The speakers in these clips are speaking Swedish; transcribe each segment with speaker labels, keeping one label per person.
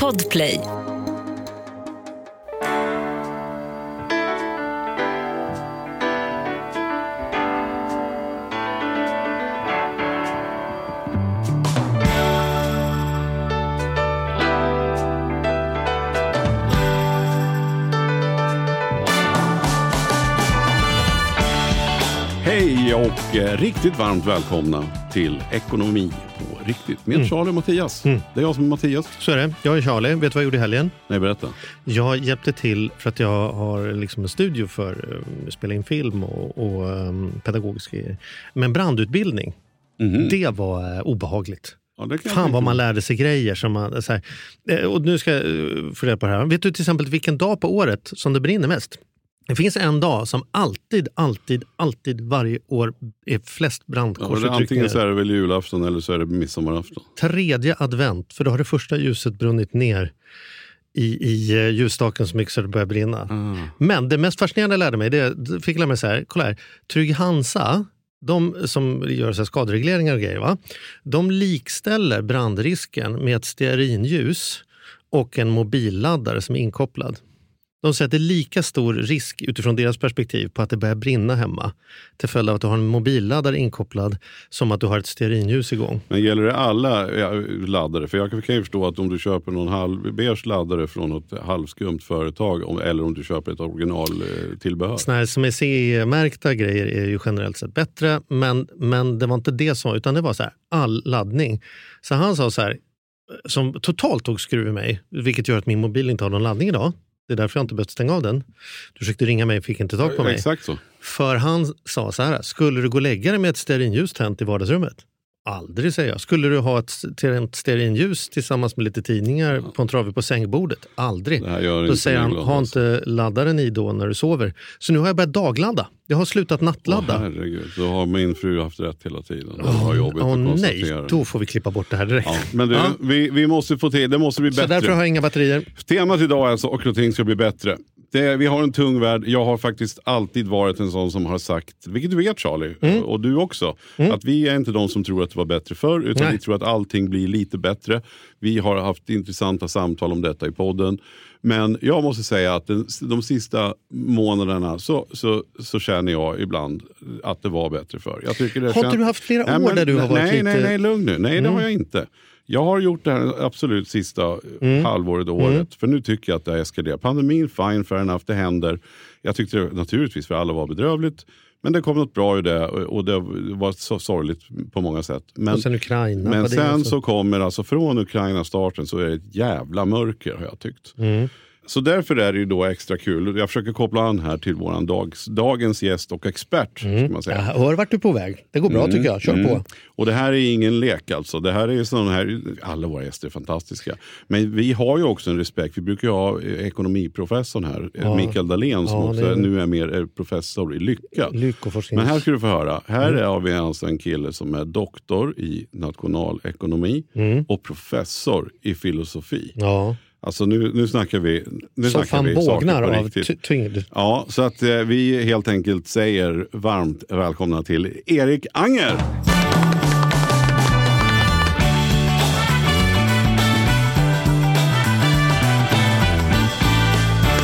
Speaker 1: Podplay.
Speaker 2: Hej och eh, riktigt varmt välkomna till Ekonomi på riktigt med Charlie och Mattias. Det är jag som är Mattias.
Speaker 3: Så är det. Jag är Charlie. Vet du vad jag gjorde i helgen?
Speaker 2: Nej, berätta.
Speaker 3: Jag hjälpte till för att jag har liksom en studio för eh, att spela in film och, och um, pedagogiska grejer. Men brandutbildning, det var eh, obehagligt.
Speaker 2: Ja,
Speaker 3: Fan vad man lärde sig grejer. Som man, så här, Eh, och nu ska jag få reda på det här. Vet du till exempel vilken dag på året som det brinner mest? Det finns en dag som alltid, alltid, alltid varje år är flest
Speaker 2: Ja,
Speaker 3: brandkårsutryckningar.
Speaker 2: antingen så är det väl julafton eller så är det midsommarafton.
Speaker 3: tredje advent, för då har det första ljuset brunnit ner i, i eh, ljusstaken så mycket så det börjar brinna.
Speaker 2: Ah.
Speaker 3: Men det mest fascinerande jag lärde mig, det fick jag lära mig så här, kolla här, Trygg Hansa, de som gör så skaderegleringar och grejer, va? de likställer brandrisken med ett stearinljus och en mobilladdare som är inkopplad. De säger att det är lika stor risk utifrån deras perspektiv på att det börjar brinna hemma till följd av att du har en mobilladdare inkopplad som att du har ett stearinljus igång.
Speaker 2: Men gäller det alla laddare? För jag kan ju förstå att om du köper någon halvbeige laddare från något halvskumt företag eller om du köper ett originaltillbehör.
Speaker 3: Såna här som är CE-märkta grejer är ju generellt sett bättre, men, men det var inte det som utan det var så här, all laddning. Så han sa så här, som totalt tog skruv i mig, vilket gör att min mobil inte har någon laddning idag. Det är därför jag inte behövt stänga av den. Du försökte ringa mig och fick inte tag på mig.
Speaker 2: Exakt så.
Speaker 3: För han sa så här, skulle du gå och lägga dig med ett stearinljus tänt i vardagsrummet? Aldrig, säger jag. Skulle du ha ett stearinljus tillsammans med lite tidningar på en trave på sängbordet? Aldrig. Då säger han, ha
Speaker 2: alltså.
Speaker 3: inte laddaren i då när du sover. Så nu har jag börjat dagladda. Jag har slutat
Speaker 2: Åh,
Speaker 3: nattladda.
Speaker 2: herregud, då har min fru haft rätt hela tiden. Det var jobbigt
Speaker 3: Åh
Speaker 2: att
Speaker 3: nej, då får vi klippa bort det här direkt.
Speaker 2: Ja, men du,
Speaker 3: Ja.
Speaker 2: vi, vi måste få till, det måste bli
Speaker 3: Så
Speaker 2: bättre.
Speaker 3: därför har jag inga batterier.
Speaker 2: Temat idag är att saker och ting ska bli bättre. Det, vi har en tung värld. Jag har faktiskt alltid varit en sån som har sagt, vilket du vet Charlie,
Speaker 3: Mm.
Speaker 2: och du också, att vi är inte de som tror att det var bättre förr, utan
Speaker 3: Nej.
Speaker 2: vi tror att allting blir lite bättre. Vi har haft intressanta samtal om detta i podden. Men jag måste säga att den, de sista månaderna så, så, så känner jag ibland att det var bättre förr. Jag tycker det
Speaker 3: Har inte du haft flera
Speaker 2: Nej,
Speaker 3: år
Speaker 2: men-
Speaker 3: där du har varit
Speaker 2: nej,
Speaker 3: lite...
Speaker 2: Nej, nej, lugn nu. Nej, det har jag inte. Jag har gjort det här absolut sista halvåret och året. För nu tycker jag att det har eskalerat. Pandemin, fine, fair enough, det händer. Jag tyckte det, naturligtvis för alla var bedrövligt. Men det kom något bra ur det och och det var så sorgligt på många sätt. Men,
Speaker 3: Och sen Ukraina.
Speaker 2: men sen
Speaker 3: också.
Speaker 2: så kommer, alltså från Ukraina-starten så är det ett jävla mörker har jag tyckt. Så därför är det ju då extra kul. Jag försöker koppla an här till våran dags, dagens gäst och expert. Ska man säga.
Speaker 3: Jag hör vart du är på väg. Det går bra tycker jag. Kör på.
Speaker 2: Och det här är ingen lek alltså. Det här är sån här, alla våra gäster är fantastiska. Men vi har ju också en respekt. Vi brukar ju ha eh, ekonomiprofessorn här, eh, Mikael Dahlén, som
Speaker 3: Ja,
Speaker 2: också
Speaker 3: är-
Speaker 2: nu är mer är professor i lycka. Men här ska du få höra. Här
Speaker 3: Mm.
Speaker 2: har vi alltså en kille som är doktor i nationalekonomi
Speaker 3: Mm.
Speaker 2: och professor i filosofi.
Speaker 3: Ja.
Speaker 2: Alltså nu, nu snackar vi, nu
Speaker 3: Som
Speaker 2: snackar
Speaker 3: fan
Speaker 2: vi
Speaker 3: bågnar av tyngd.
Speaker 2: Ja, så att eh, vi helt enkelt säger varmt välkomna till Erik Anger.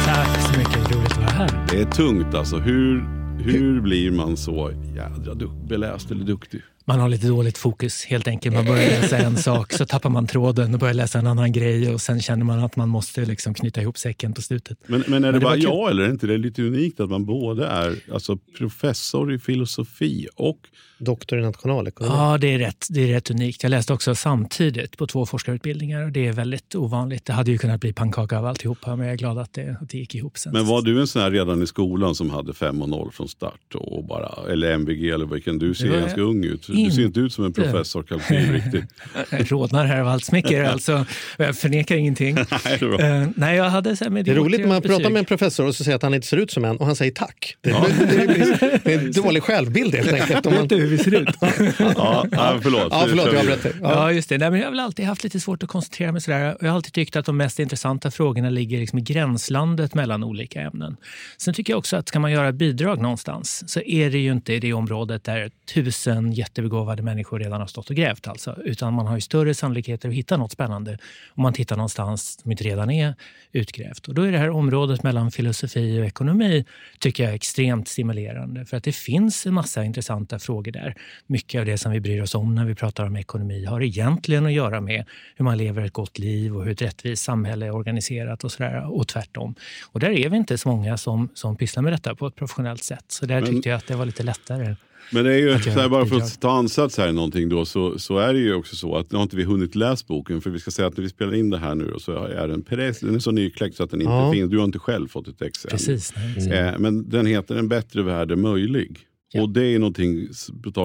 Speaker 4: Tack så mycket, roligt att vara här.
Speaker 2: Det är tungt alltså. Hur, hur blir man så jädra du- beläst eller duktig?
Speaker 4: Man har lite dåligt fokus helt enkelt. Man börjar läsa en sak, så tappar man tråden och börjar läsa en annan grej och sen känner man att man måste liksom knyta ihop säcken på slutet.
Speaker 2: Men, men är det,
Speaker 4: det var
Speaker 2: bara jag eller är inte det lite unikt att man både är alltså, professor i filosofi och
Speaker 3: Doktor i nationalekonomi.
Speaker 4: Ja, det är, rätt, det är rätt unikt. Jag läste också samtidigt på två forskarutbildningar och det är väldigt ovanligt. Det hade ju kunnat bli pannkaka av alltihopa, men jag är glad att det, att det gick ihop sen.
Speaker 2: Men var du en sån här redan i skolan som hade 5 och 0 från start? Och bara, eller MVG eller vilken? Du ser ganska ung ut. Du ser inte ut som en professor kalkyl riktigt.
Speaker 4: Jag rodnar här av allt smicker, alltså. Jag förnekar ingenting.
Speaker 2: Nej, det är.
Speaker 4: Eh, nej, jag hade så här
Speaker 3: Det är roligt när man
Speaker 4: betyg.
Speaker 3: pratar med en professor och så säger att han inte ser ut som en och han säger tack. Det, det, det, är- det är en dålig självbild helt enkelt. Om man,
Speaker 4: hur vi ser ut?
Speaker 2: Ja, ja, förlåt.
Speaker 3: ja, förlåt, jag avbröt dig. Ja.
Speaker 4: Ja, just det. Nej, men jag har väl alltid haft lite svårt att koncentrera mig sådär. Jag har alltid tyckt att de mest intressanta frågorna ligger liksom i gränslandet mellan olika ämnen. Sen tycker jag också att ska man göra bidrag någonstans så är det ju inte i det området där tusen begåvade människor redan har stått och grävt. Alltså. Utan man har ju större sannolikheter att hitta något spännande om man tittar någonstans som inte redan är utgrävt. Och då är det här området mellan filosofi och ekonomi tycker jag är extremt stimulerande. För att det finns en massa intressanta frågor där. Mycket av det som vi bryr oss om när vi pratar om ekonomi har egentligen att göra med hur man lever ett gott liv och hur ett rättvist samhälle är organiserat och, sådär, och tvärtom. Och där är vi inte så många som, som pysslar med detta på ett professionellt sätt. Så där tyckte jag att det var lite lättare.
Speaker 2: Men det är ju, så här, bara för att ta ansats här i någonting då, så, så är det ju också så att nu har inte vi hunnit läsa boken. För vi ska säga att när vi spelar in det här nu så är den, den är så nykläckt så att den inte ja. finns. Du har inte själv fått ett ex
Speaker 4: Precis.
Speaker 2: Mm. men den heter En bättre värld är möjlig. Ja. Och det är någonting...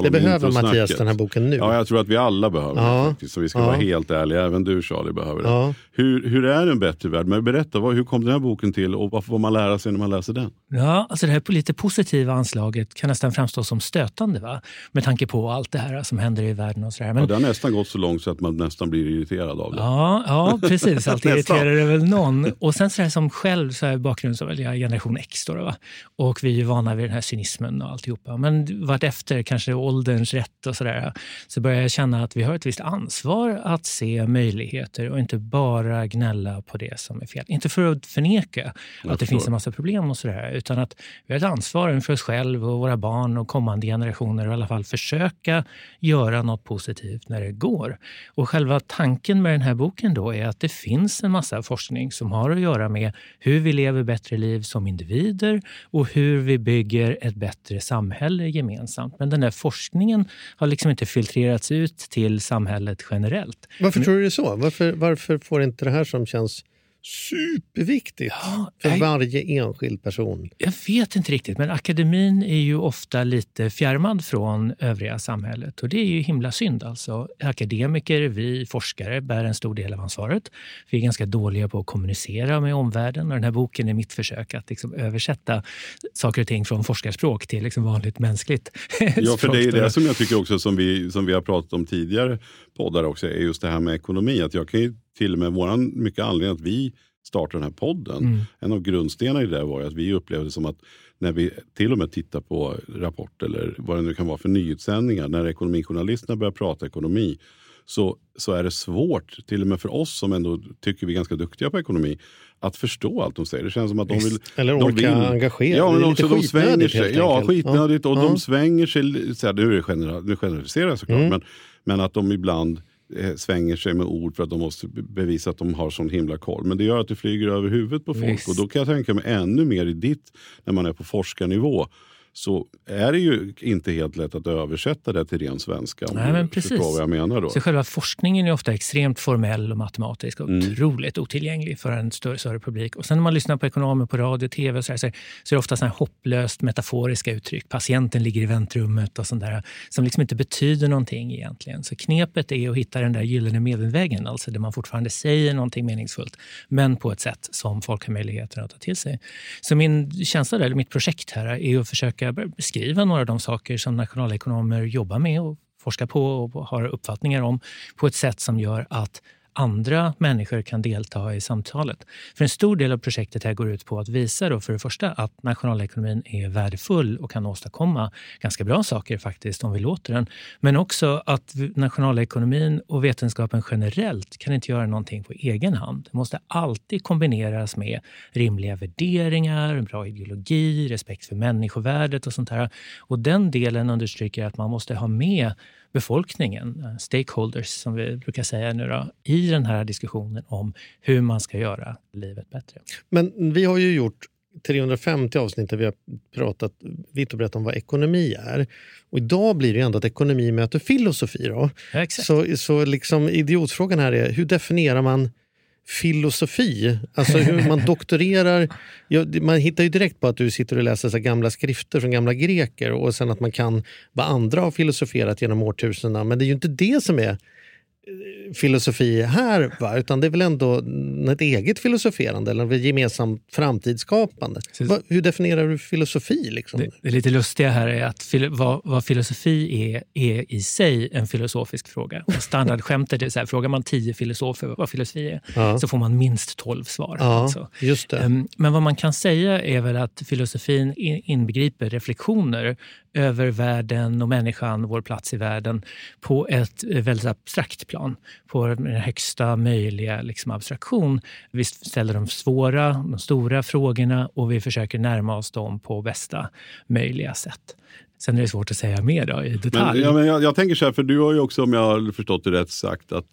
Speaker 3: Det behöver Mattias den här boken nu.
Speaker 2: Ja, jag tror att vi alla behöver ja. det faktiskt. Så vi ska ja. vara helt ärliga. Även du Charlie behöver det. Hur, hur är en bättre värld? Men berätta, vad, hur kom den här boken till och vad får man lära sig när man läser den?
Speaker 4: Ja, alltså det här lite positiva anslaget kan nästan framstå som stötande. Va? Med tanke på allt det här som händer i världen. och så Men...
Speaker 2: Ja, det har nästan gått så långt så att man nästan blir irriterad av det.
Speaker 4: Ja, ja precis. Allt irriterar det väl någon. Och sen så här som själv så här bakgrund så är jag generation X. Då, va? Och vi är ju vana vid den här cynismen och alltihopa. Men vartefter, kanske ålderns rätt och sådär, så börjar jag känna att vi har ett visst ansvar att se möjligheter och inte bara gnälla på det som är fel. Inte för att förneka jag att det finns en massa problem och sådär, utan att vi har ett ansvar för oss själva och våra barn och kommande generationer och i alla fall försöka göra något positivt när det går. Och själva tanken med den här boken då är att det finns en massa forskning som har att göra med hur vi lever bättre liv som individer och hur vi bygger ett bättre samhälle gemensamt. Men den där forskningen har liksom inte filtrerats ut till samhället generellt.
Speaker 3: Varför tror du det är så? Varför, varför får inte det här som känns superviktigt ja, för jag, varje enskild person.
Speaker 4: Jag vet inte riktigt, men akademin är ju ofta lite fjärmad från övriga samhället. Och det är ju himla synd. Alltså, akademiker, vi forskare, bär en stor del av ansvaret. Vi är ganska dåliga på att kommunicera med omvärlden. Och den här boken är mitt försök att liksom översätta saker och ting från forskarspråk till liksom vanligt mänskligt
Speaker 2: Ja, för det är det som jag tycker också, som vi, som vi har pratat om tidigare poddar också, är just det här med ekonomi. Att jag kan ju till och med våran mycket anledning att vi startade den här podden. Mm. En av grundstenarna i det var att vi upplevde som att när vi till och med tittar på Rapport eller vad det nu kan vara för nyhetssändningar, när ekonomijournalisterna börjar prata ekonomi, så, så är det svårt, till och med för oss som ändå tycker vi är ganska duktiga på ekonomi, att förstå allt de säger. Det känns som att de vill...
Speaker 3: Eller
Speaker 2: orka
Speaker 3: de vill, engagera.
Speaker 2: Ja, men
Speaker 3: också
Speaker 2: de svänger sig. Ja, skitnödigt. Och ja. de svänger sig, så här, nu, är det general, nu generaliserar jag såklart, mm. men, men att de ibland svänger sig med ord för att de måste bevisa att de har sån himla koll. Men det gör att det flyger över huvudet på folk. Visst. Och då kan jag tänka mig ännu mer i ditt, när man är på forskarnivå så är det ju inte helt lätt att översätta det till ren svenska. Om Nej, men precis. vad jag menar. Då.
Speaker 4: Så själva forskningen är ofta extremt formell och matematisk och mm. otroligt otillgänglig för en större, större publik. Och sen när man lyssnar på ekonomer på radio och tv så, här, så, är det ofta så här hopplöst metaforiska uttryck. Patienten ligger i väntrummet och sånt där som liksom inte betyder någonting egentligen. Så knepet är att hitta den där gyllene medelvägen, alltså där man fortfarande säger någonting meningsfullt men på ett sätt som folk har möjligheter att ta till sig. Så min känsla, där, eller mitt projekt här är att försöka försöka beskriva några av de saker som nationalekonomer jobbar med och forskar på och har uppfattningar om på ett sätt som gör att andra människor kan delta i samtalet. För En stor del av projektet här går ut på att visa då för det första att nationalekonomin är värdefull och kan åstadkomma ganska bra saker faktiskt om vi låter den. Men också att nationalekonomin och vetenskapen generellt kan inte göra någonting på egen hand. Det måste alltid kombineras med rimliga värderingar, en bra ideologi, respekt för människovärdet och sånt här. Och den delen understryker att man måste ha med befolkningen, eh, stakeholders som vi brukar säga nu då, i den här diskussionen om hur man ska göra livet bättre.
Speaker 3: Men vi har ju gjort 350 avsnitt där vi har pratat vitt och brett om vad ekonomi är. Och idag blir det ändå att ekonomi möter filosofi. Då.
Speaker 4: Ja,
Speaker 3: så så liksom idiotfrågan här är, hur definierar man filosofi. Alltså hur man doktorerar. Man hittar ju direkt på att du sitter och läser så gamla skrifter från gamla greker och sen att man kan vad andra har filosoferat genom årtusendena. Men det är ju inte det som är filosofi här, va? utan det är väl ändå ett eget filosoferande eller ett gemensamt framtidsskapande. Va, hur definierar du filosofi? Liksom?
Speaker 4: Det, det lite lustiga här är att fil, vad, vad, filosofi är, är i sig en filosofisk fråga. Och standardskämtet är så här, frågar man tio filosofer vad filosofi är ja. så får man minst tolv svar.
Speaker 3: Ja, alltså. just det. Um,
Speaker 4: men vad man kan säga är väl att filosofin inbegriper reflektioner över världen och människan, vår plats i världen, på ett väldigt abstrakt plan. På den högsta möjliga liksom, abstraktion. Vi ställer de svåra, de stora frågorna och vi försöker närma oss dem på bästa möjliga sätt. Sen är det svårt att säga mer då, i detalj.
Speaker 2: Men, ja, men jag, jag tänker så här, för du har ju också, om jag har förstått det rätt, sagt att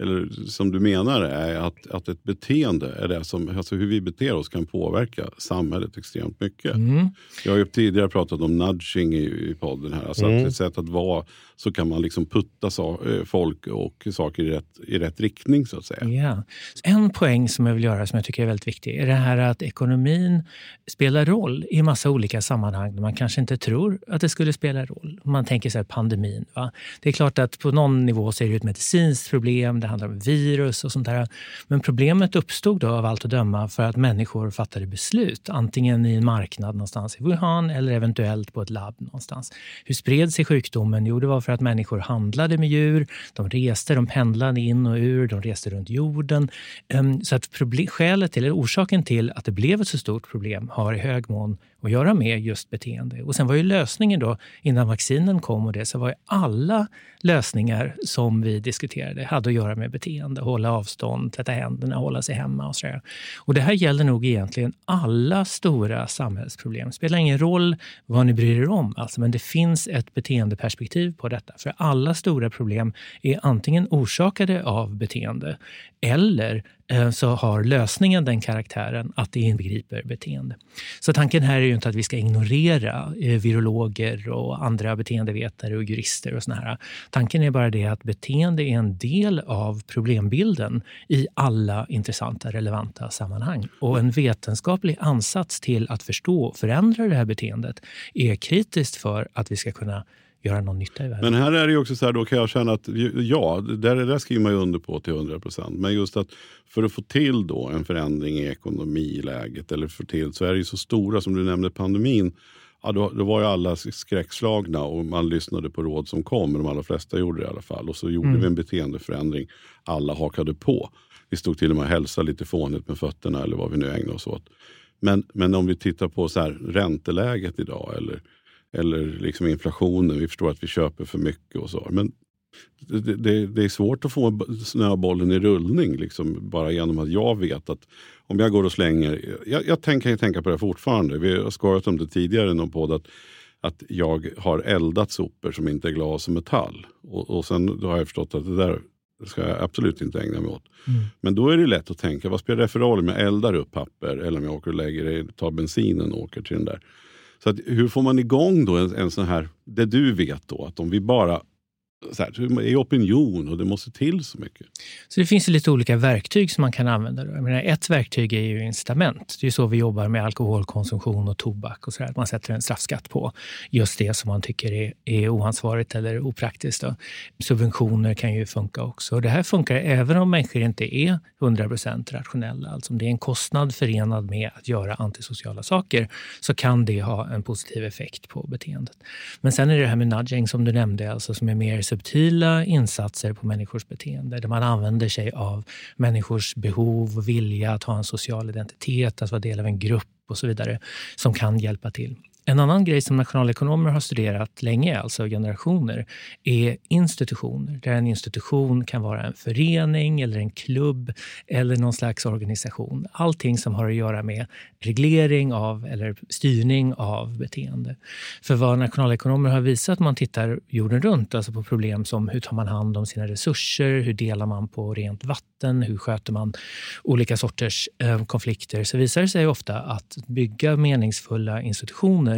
Speaker 2: eller som du menar är att, att ett beteende är det som, alltså hur vi beter oss kan påverka samhället extremt mycket. Mm. Jag har ju tidigare pratat om nudging i, i podden här, alltså mm. att ett sätt att vara så kan man liksom putta so eh, folk och saker i rätt, i rätt riktning så att säga.
Speaker 4: Yeah. En poäng som jag vill göra som jag tycker är väldigt viktig är det här att ekonomin spelar roll i massa olika sammanhang där man kanske inte tror att det skulle spela roll. Man tänker sig pandemin. Va? Det är klart att på någon nivå så är det ett medicinskt problem, det handlar om virus och sånt där. Men problemet uppstod då av allt att döma för att människor fattade beslut, antingen i en marknad någonstans i Wuhan eller eventuellt på ett labb någonstans. Hur spred sig sjukdomen? Jo, det var för att människor handlade med djur, de reste, de pendlade in och ur, de reste runt jorden. Ehm, så att problem, skälet till, eller orsaken till att det blev ett så stort problem har i hög mån att göra med just beteende. Och sen var ju lösningen då, innan vaccinen kom och det, så var ju alla lösningar som vi diskuterade hade att göra med beteende. Hålla avstånd, tvätta händerna, hålla sig hemma och sådär. Och det här gäller nog egentligen alla stora samhällsproblem. Det spelar ingen roll vad ni bryr er om, alltså, men det finns ett beteendeperspektiv på detta. För alla stora problem är antingen orsakade av beteende eller Eh, så har lösningen den karaktären att det inbegriper beteende. Så tanken här är ju inte att vi ska ignorera eh, virologer och andra beteendevetare och jurister och såna här. Tanken är bara det att beteende är en del av problembilden i alla intressanta, relevanta sammanhang. Och en vetenskaplig ansats till att förstå och förändra det här beteendet är kritiskt för att vi ska kunna göra någon nytta i världen.
Speaker 2: Men här är det också så här, då kan jag känna att ja, det där skriver man ju under på till 100 procent. Men just att för att få till då en förändring i ekonomiläget eller få till så är det ju så stora som du nämnde pandemin. Ja, då, då var ju alla skräckslagna och man lyssnade på råd som kom. De allra flesta gjorde det i alla fall. Och så gjorde mm. vi en beteendeförändring. Alla hakade på. Vi stod till och med och hälsade lite fånigt med fötterna eller vad vi nu ägnade oss åt. Men, men om vi tittar på så här, ränteläget idag eller eller liksom inflationen. Vi förstår att vi köper för mycket och så. Men det, det, det är svårt att få snöbollen i rullning liksom, bara genom att jag vet att om jag går och slänger... Jag, jag tänker, jag tänka på det fortfarande. Vi har skojat om det tidigare i någon podd. Att, att jag har eldat sopor som inte är glas och metall. Och, och sen då har jag förstått att det där ska jag absolut inte ägna mig åt. Mm. Men då är det lätt att tänka, vad spelar det för roll om jag eldar upp papper eller om jag åker och lägger det, tar bensinen och åker till den där. Så att, hur får man igång då en, en sån här, det du vet då, att om vi bara så här, är opinion och det måste till så mycket.
Speaker 4: Så det finns lite olika verktyg som man kan använda. Jag menar, ett verktyg är ju incitament. Det är så vi jobbar med alkoholkonsumtion och tobak. och så där. Man sätter en straffskatt på just det som man tycker är, är oansvarigt eller opraktiskt. Då. Subventioner kan ju funka också. Det här funkar även om människor inte är 100% rationella. Alltså om det är en kostnad förenad med att göra antisociala saker så kan det ha en positiv effekt på beteendet. Men sen är det det här med nudging som du nämnde, alltså som är mer subtila insatser på människors beteende där man använder sig av människors behov och vilja att ha en social identitet, att vara del av en grupp och så vidare som kan hjälpa till. En annan grej som nationalekonomer har studerat länge, alltså generationer, är institutioner. Där en institution kan vara en förening, eller en klubb eller någon slags organisation. Allting som har att göra med reglering av eller styrning av beteende. För vad nationalekonomer har visat när man tittar jorden runt, alltså på problem som hur tar man hand om sina resurser, hur delar man på rent vatten, hur sköter man olika sorters eh, konflikter, så visar det sig ofta att bygga meningsfulla institutioner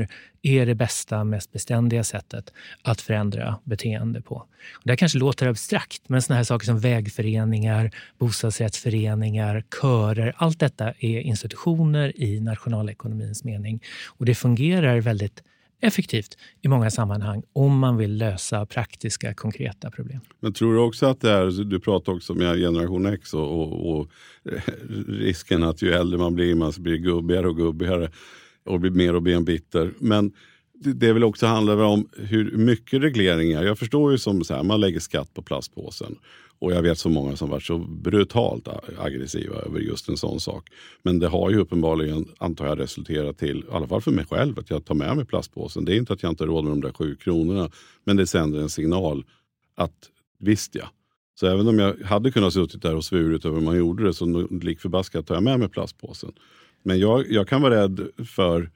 Speaker 4: är det bästa, mest beständiga sättet att förändra beteende på. det här kanske låter abstrakt, men såna här saker som vägföreningar, bostadsrättsföreningar, körer, allt detta är institutioner i nationalekonomins mening. Och det fungerar väldigt effektivt i många sammanhang om man vill lösa praktiska, konkreta problem.
Speaker 2: Men tror du också att det är, du pratar också om generation X och, och, och risken att ju äldre man blir, man blir gubbigare och gubbigare och blir mer och mer bitter. Men det väl också handlar om hur mycket regleringar. Jag förstår ju som så här, man lägger skatt på plastpåsen. Och jag vet så många som varit så brutalt aggressiva över just en sån sak. Men det har ju uppenbarligen, antar jag, resulterat till, i alla fall för mig själv, att jag tar med mig plastpåsen. Det är inte att jag inte har råd med de där sju kronorna. Men det sänder en signal att visst ja. Så även om jag hade kunnat suttit där och svurit över hur man gjorde det så lik förbaskat tar jag med mig plastpåsen. Men jag, jag kan vara rädd för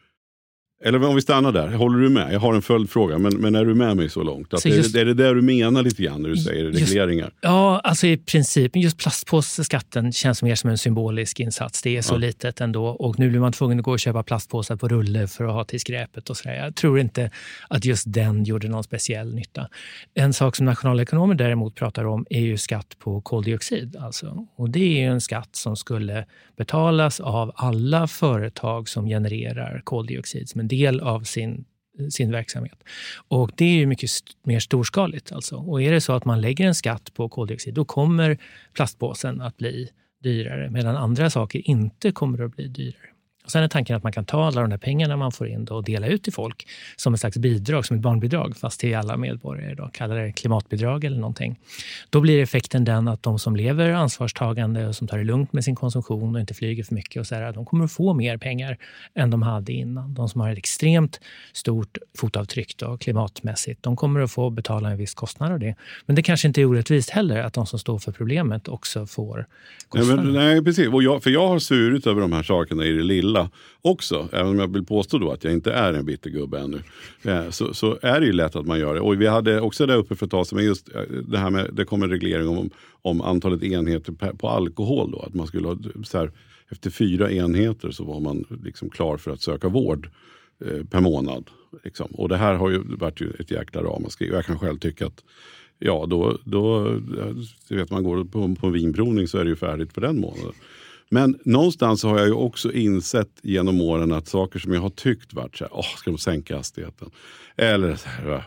Speaker 2: eller om vi stannar där, håller du med? Jag har en följdfråga, men, men är du med mig så långt? Att så just, är, det, är det där du menar lite grann när du säger regleringar?
Speaker 4: Just, ja, alltså i princip. Just plastpåseskatten känns mer som en symbolisk insats. Det är så ja. litet ändå och nu blir man tvungen att gå och köpa plastpåsar på rulle för att ha till skräpet. och så där. Jag tror inte att just den gjorde någon speciell nytta. En sak som nationalekonomer däremot pratar om är ju skatt på koldioxid. Alltså. Och det är en skatt som skulle betalas av alla företag som genererar koldioxid en del av sin sin verksamhet. Och Det är ju mycket st mer storskaligt. Alltså. Och är det så att man lägger en skatt på koldioxid, då kommer plastpåsen att bli dyrare, medan andra saker inte kommer att bli dyrare. Och sen är tanken att man kan ta alla de där pengarna man får in och dela ut till folk som ett slags bidrag, som ett barnbidrag, fast till alla medborgare. Då, kallar det klimatbidrag eller någonting. Då blir effekten den att de som lever ansvarstagande och som tar det lugnt med sin konsumtion och inte flyger för mycket, och så här, de kommer att få mer pengar än de hade innan. De som har ett extremt stort fotavtryck då, klimatmässigt, de kommer att få betala en viss kostnad av det. Men det kanske inte är orättvist heller att de som står för problemet också får kostnader.
Speaker 2: Nej, men, nej precis. Och jag, för jag har svurit över de här sakerna i det lilla alla också. Även om jag vill påstå då att jag inte är en bitter gubbe ännu. Eh, så, så är det ju lätt att man gör det. Och vi hade också det uppe för ett tag sedan, just eh, det här med, det kom en reglering om, om antalet enheter på alkohol. Då, att man skulle ha, så här, efter fyra enheter så var man liksom klar för att söka vård eh, per månad. Liksom. Och det här har ju varit ju ett jäkla ramaskri. Jag kan själv tycka att ja, då, då eh, vet man går på, på en vinprovning så är det ju färdigt för den månaden. Men någonstans har jag ju också insett genom åren att saker som jag har tyckt varit så här, åh, ska de sänka hastigheten? Eller så här,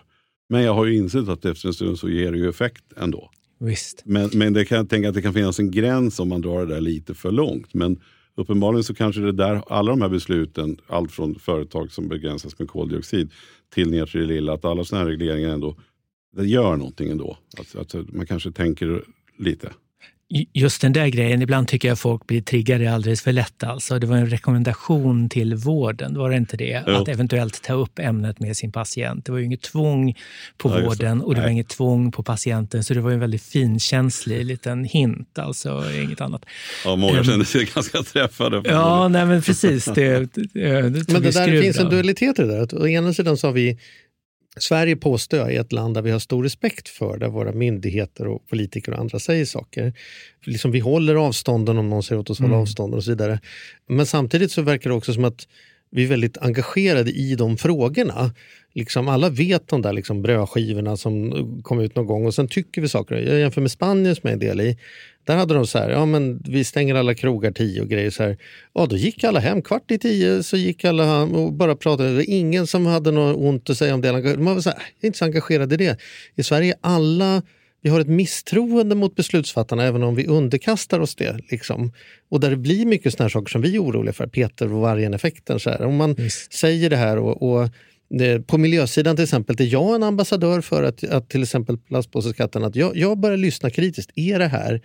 Speaker 2: men jag har ju insett att efter en stund så ger det ju effekt ändå.
Speaker 4: Visst.
Speaker 2: Men, men det kan jag tänka att det kan finnas en gräns om man drar det där lite för långt. Men uppenbarligen så kanske det där, alla de här besluten, allt från företag som begränsas med koldioxid till ner till det lilla, att alla sådana här regleringar ändå det gör någonting ändå. Att, att man kanske tänker lite
Speaker 4: just den där grejen, ibland tycker jag folk blir triggade alldeles för lätt. Alltså. Det var en rekommendation till vården, var det inte det? Jo. Att eventuellt ta upp ämnet med sin patient. Det var ju inget tvång på ja, vården och det nej. var inget tvång på patienten. Så det var en väldigt finkänslig liten hint, alltså inget annat.
Speaker 2: Ja, många um, kände sig ganska träffade.
Speaker 4: Ja, nej, men precis. Det, det,
Speaker 3: det men det där finns en dualitet i det där. Å ena sidan så har vi Sverige påstår jag är ett land där vi har stor respekt för, där våra myndigheter och politiker och andra säger saker. Liksom vi håller avstånden om någon säger åt oss mm. hålla avstånden och så vidare. Men samtidigt så verkar det också som att vi är väldigt engagerade i de frågorna. Liksom alla vet de där liksom brödskivorna som kom ut någon gång och sen tycker vi saker. Jag jämför med Spanien som jag är en del i. Där hade de så här, ja men vi stänger alla krogar tio och grejer så här. Ja, då gick alla hem. Kvart i tio så gick alla hem och bara pratade. Det var ingen som hade något ont att säga om det. Man var så här, jag är inte så engagerad i det. I Sverige alla vi har ett misstroende mot beslutsfattarna även om vi underkastar oss det. Liksom. Och där det blir mycket såna saker som vi är oroliga för, Peter och vargen-effekten. Om man Just. säger det här och, och det, på miljösidan till exempel, är jag en ambassadör för att, att till exempel plastpåseskatten, att jag, jag börjar lyssna kritiskt. Är det här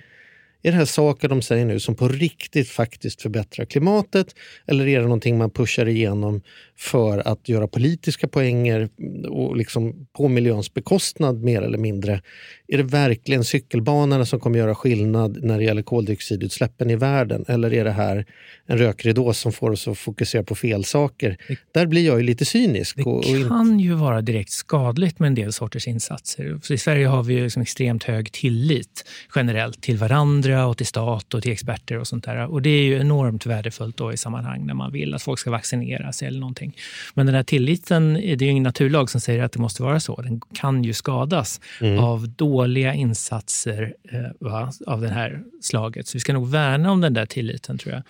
Speaker 3: är det här saker de säger nu som på riktigt faktiskt förbättrar klimatet? Eller är det någonting man pushar igenom för att göra politiska poänger och liksom på miljöns bekostnad mer eller mindre? Är det verkligen cykelbanorna som kommer göra skillnad när det gäller koldioxidutsläppen i världen? Eller är det här en rökridå som får oss att fokusera på fel saker? Det, Där blir jag ju lite cynisk.
Speaker 4: Det och, och kan ju vara direkt skadligt med en del sorters insatser. Så I Sverige har vi liksom extremt hög tillit generellt till varandra andra och till stat och till experter och sånt där. Och det är ju enormt värdefullt då i sammanhang när man vill att folk ska vaccinera sig eller någonting. Men den här tilliten, det är ju ingen naturlag som säger att det måste vara så. Den kan ju skadas mm. av dåliga insatser eh, va, av det här slaget. Så vi ska nog värna om den där tilliten tror jag.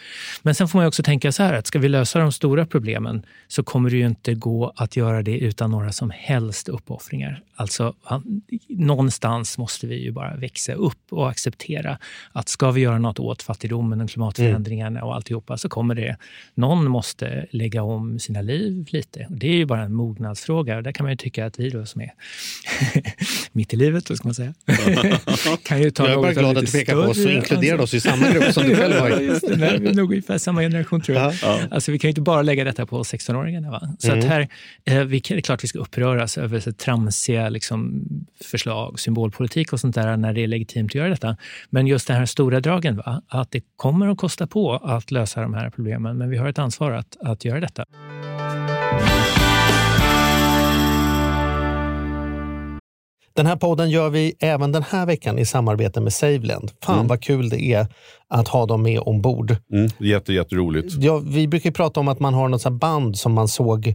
Speaker 4: Men sen får man också tänka så här att ska vi lösa de stora problemen så kommer det ju inte gå att göra det utan några som helst uppoffringar. Alltså, någonstans måste vi ju bara växa upp och acceptera att ska vi göra något åt fattigdomen och klimatförändringarna och alltihopa så kommer det... Någon måste lägga om sina liv lite. Det är ju bara en mognadsfråga. Där kan man ju tycka att vi då som är mitt i livet, vad ska man säga,
Speaker 3: kan ju ta Jag är bara glad att du pekar på oss och inkluderar oss i samma grupp som du själv var i.
Speaker 4: Vi är nog ungefär samma generation tror jag. Ja. Alltså, vi kan ju inte bara lägga detta på 16-åringarna. Så mm. att här, eh, vi, det är klart vi ska uppröras över så tramsiga liksom, förslag, symbolpolitik och sånt där när det är legitimt att göra detta. Men just den här stora dragen, va? att det kommer att kosta på att lösa de här problemen, men vi har ett ansvar att, att göra detta.
Speaker 3: Den här podden gör vi även den här veckan i samarbete med Saveland. Fan mm. vad kul det är att ha dem med ombord.
Speaker 2: Mm, jätte, jätteroligt.
Speaker 3: Ja, vi brukar prata om att man har något band som man såg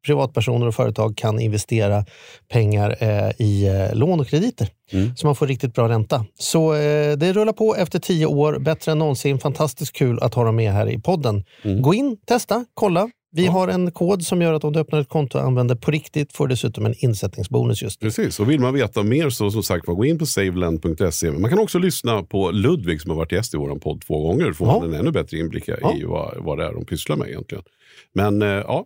Speaker 3: privatpersoner och företag kan investera pengar eh, i eh, lån och krediter. Mm. Så man får riktigt bra ränta. Så eh, det rullar på efter tio år, bättre än någonsin. Fantastiskt kul att ha dem med här i podden. Mm. Gå in, testa, kolla. Vi ja. har en kod som gör att om du öppnar ett konto och använder på riktigt får du dessutom en insättningsbonus just
Speaker 2: Precis, och vill man veta mer så som sagt gå in på saveland.se. Man kan också lyssna på Ludvig som har varit gäst i vår podd två gånger. Då får ja. man en ännu bättre inblick ja. i vad, vad det är de pysslar med egentligen. Men ja,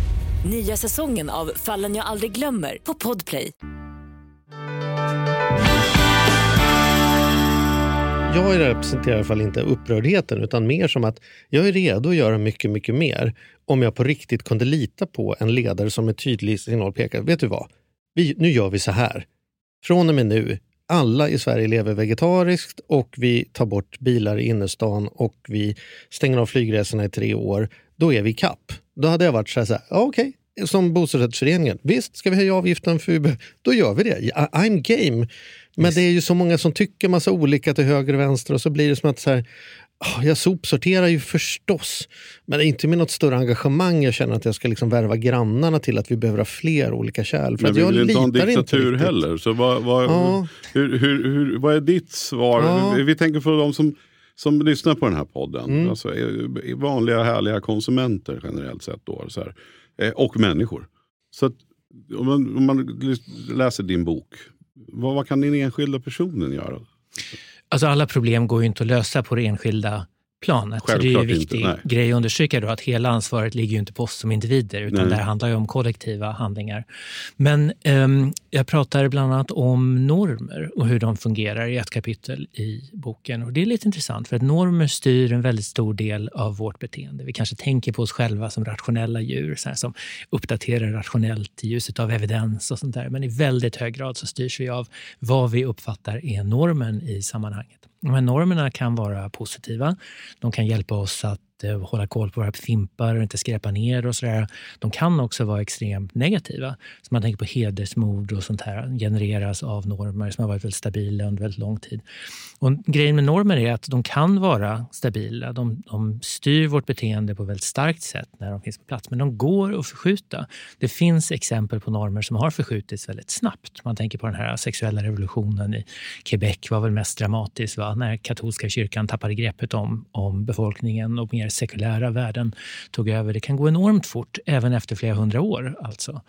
Speaker 1: Nya säsongen av Fallen jag aldrig glömmer på Podplay.
Speaker 3: Jag representerar i alla fall inte upprördheten utan mer som att jag är redo att göra mycket, mycket mer om jag på riktigt kunde lita på en ledare som med tydlig signal pekar. Vet du vad? Vi, nu gör vi så här. Från och med nu alla i Sverige lever vegetariskt och vi tar bort bilar i innerstan och vi stänger av flygresorna i tre år. Då är vi kapp. Då hade jag varit så här, så här okej, okay. som bostadsrättsföreningen. Visst, ska vi höja avgiften för Uber? Då gör vi det. I'm game. Men yes. det är ju så många som tycker massa olika till höger och vänster och så blir det som att så här, oh, jag sopsorterar ju förstås, men det är inte med något större engagemang jag känner att jag ska liksom värva grannarna till att vi behöver ha fler olika kärl.
Speaker 2: För men vi vill inte ha en diktatur heller. Så vad, vad, ja. hur, hur, hur, vad är ditt svar? Ja. Vi, tänker på de som som lyssnar på den här podden, mm. alltså, vanliga härliga konsumenter generellt sett. Då, så här, eh, och människor. Så att, om, man, om man läser din bok, vad, vad kan den enskilda personen göra?
Speaker 4: Alltså alla problem går ju inte att lösa på det enskilda planet. Så det är en viktig inte, grej att understryka då, att hela ansvaret ligger ju inte på oss som individer utan nej. det här handlar ju om kollektiva handlingar. Men um, jag pratar bland annat om normer och hur de fungerar i ett kapitel i boken. Och Det är lite intressant för att normer styr en väldigt stor del av vårt beteende. Vi kanske tänker på oss själva som rationella djur så här, som uppdaterar rationellt i ljuset av evidens och sånt där. Men i väldigt hög grad så styrs vi av vad vi uppfattar är normen i sammanhanget. De här normerna kan vara positiva. De kan hjälpa oss att inte eh, hålla koll på våra fimpar och inte skräpa ner och sådär. De kan också vara extremt negativa. Så man tänker på hedersmord och sånt här genereras av normer som har varit väldigt stabila under väldigt lång tid. Och grejen med normer är att de kan vara stabila. De, de styr vårt beteende på ett väldigt starkt sätt när de finns på plats. Men de går att förskjuta. Det finns exempel på normer som har förskjutits väldigt snabbt. Man tänker på den här sexuella revolutionen i Quebec var väl mest dramatisk. Va? När katolska kyrkan tappade greppet om, om befolkningen och mer sekulära värden tog över. Det kan gå enormt fort, även efter flera hundra år. Alltså.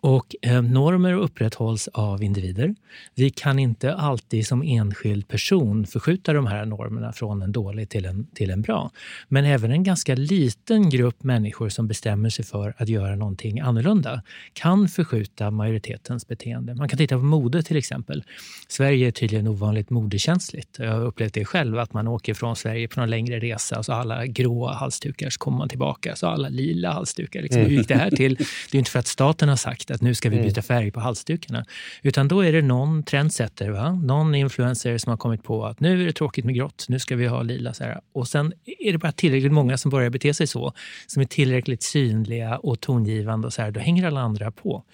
Speaker 4: Och eh, normer upprätthålls av individer. Vi kan inte alltid som enskild person förskjuta de här normerna från en dålig till en, till en bra. Men även en ganska liten grupp människor som bestämmer sig för att göra någonting annorlunda kan förskjuta majoritetens beteende. Man kan titta på mode till exempel. Sverige är tydligen ovanligt modekänsligt. Jag har upplevt det själv, att man åker från Sverige på någon längre resa och så alla gråa halsdukar, så kommer man tillbaka, så alla lila halsdukar. Liksom. Hur gick det här till? Det är inte för att staten har sagt att nu ska vi mm. byta färg på halsdukarna. Utan då är det någon trendsetter, va? någon influencer som har kommit på att nu är det tråkigt med grått, nu ska vi ha lila. Så här. Och sen är det bara tillräckligt många som börjar bete sig så, som är tillräckligt synliga och tongivande och så här, då hänger alla andra på.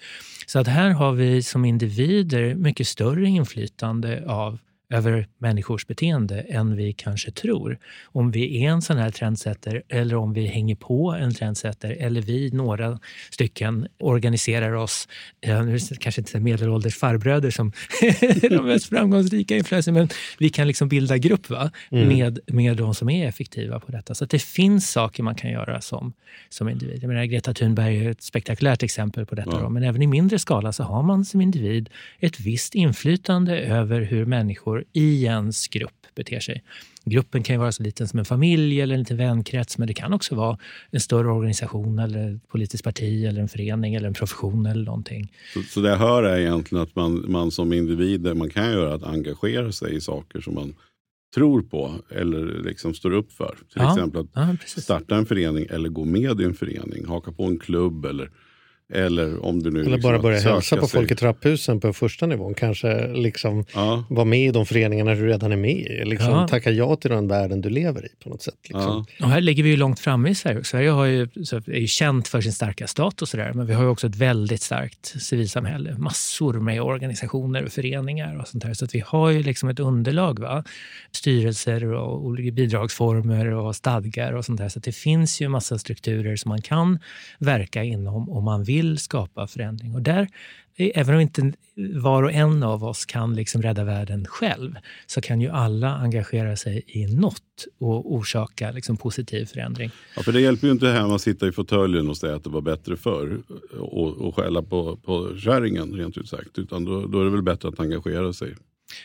Speaker 4: Så att här har vi som individer mycket större inflytande av över människors beteende än vi kanske tror. Om vi är en sån här trendsetter eller om vi hänger på en trendsetter eller vi, några stycken, organiserar oss. Nu kanske inte medelålders farbröder som är de mest framgångsrika influenserna, men vi kan liksom bilda grupp va? Mm. Med, med de som är effektiva på detta. Så det finns saker man kan göra som, som individ. Jag menar, Greta Thunberg är ett spektakulärt exempel på detta. Ja. Då, men även i mindre skala så har man som individ ett visst inflytande över hur människor i ens grupp beter sig. Gruppen kan ju vara så liten som en familj eller en liten vänkrets men det kan också vara en större organisation eller ett politiskt parti eller en förening eller en profession eller någonting.
Speaker 2: Så, så det jag hör är egentligen att man, man som individ, man kan göra att engagera sig i saker som man tror på eller liksom står upp för. Till ja, exempel att ja, starta en förening eller gå med i en förening, haka på en klubb eller eller om du nu
Speaker 3: Eller
Speaker 2: liksom
Speaker 3: bara börja hälsa på sig. folk i trapphusen på första nivån. Kanske liksom ja. vara med i de föreningarna du redan är med i. Liksom ja. Tacka ja till den världen du lever i på något sätt. Liksom.
Speaker 4: Ja. Och här ligger vi ju långt framme i Sverige. Sverige har ju, är ju känt för sin starka stat och sådär. Men vi har ju också ett väldigt starkt civilsamhälle. Massor med organisationer och föreningar och sånt där. Så att vi har ju liksom ett underlag. Va? Styrelser och olika bidragsformer och stadgar och sånt där. Så det finns ju massa strukturer som man kan verka inom om man vill vill skapa förändring. Och där, även om inte var och en av oss kan liksom rädda världen själv, så kan ju alla engagera sig i något och orsaka liksom positiv förändring.
Speaker 2: Ja, för det hjälper ju inte hem att sitta i fåtöljen och säga att det var bättre förr och, och skälla på, på kärringen rent ut sagt. Utan då, då är det väl bättre att engagera sig.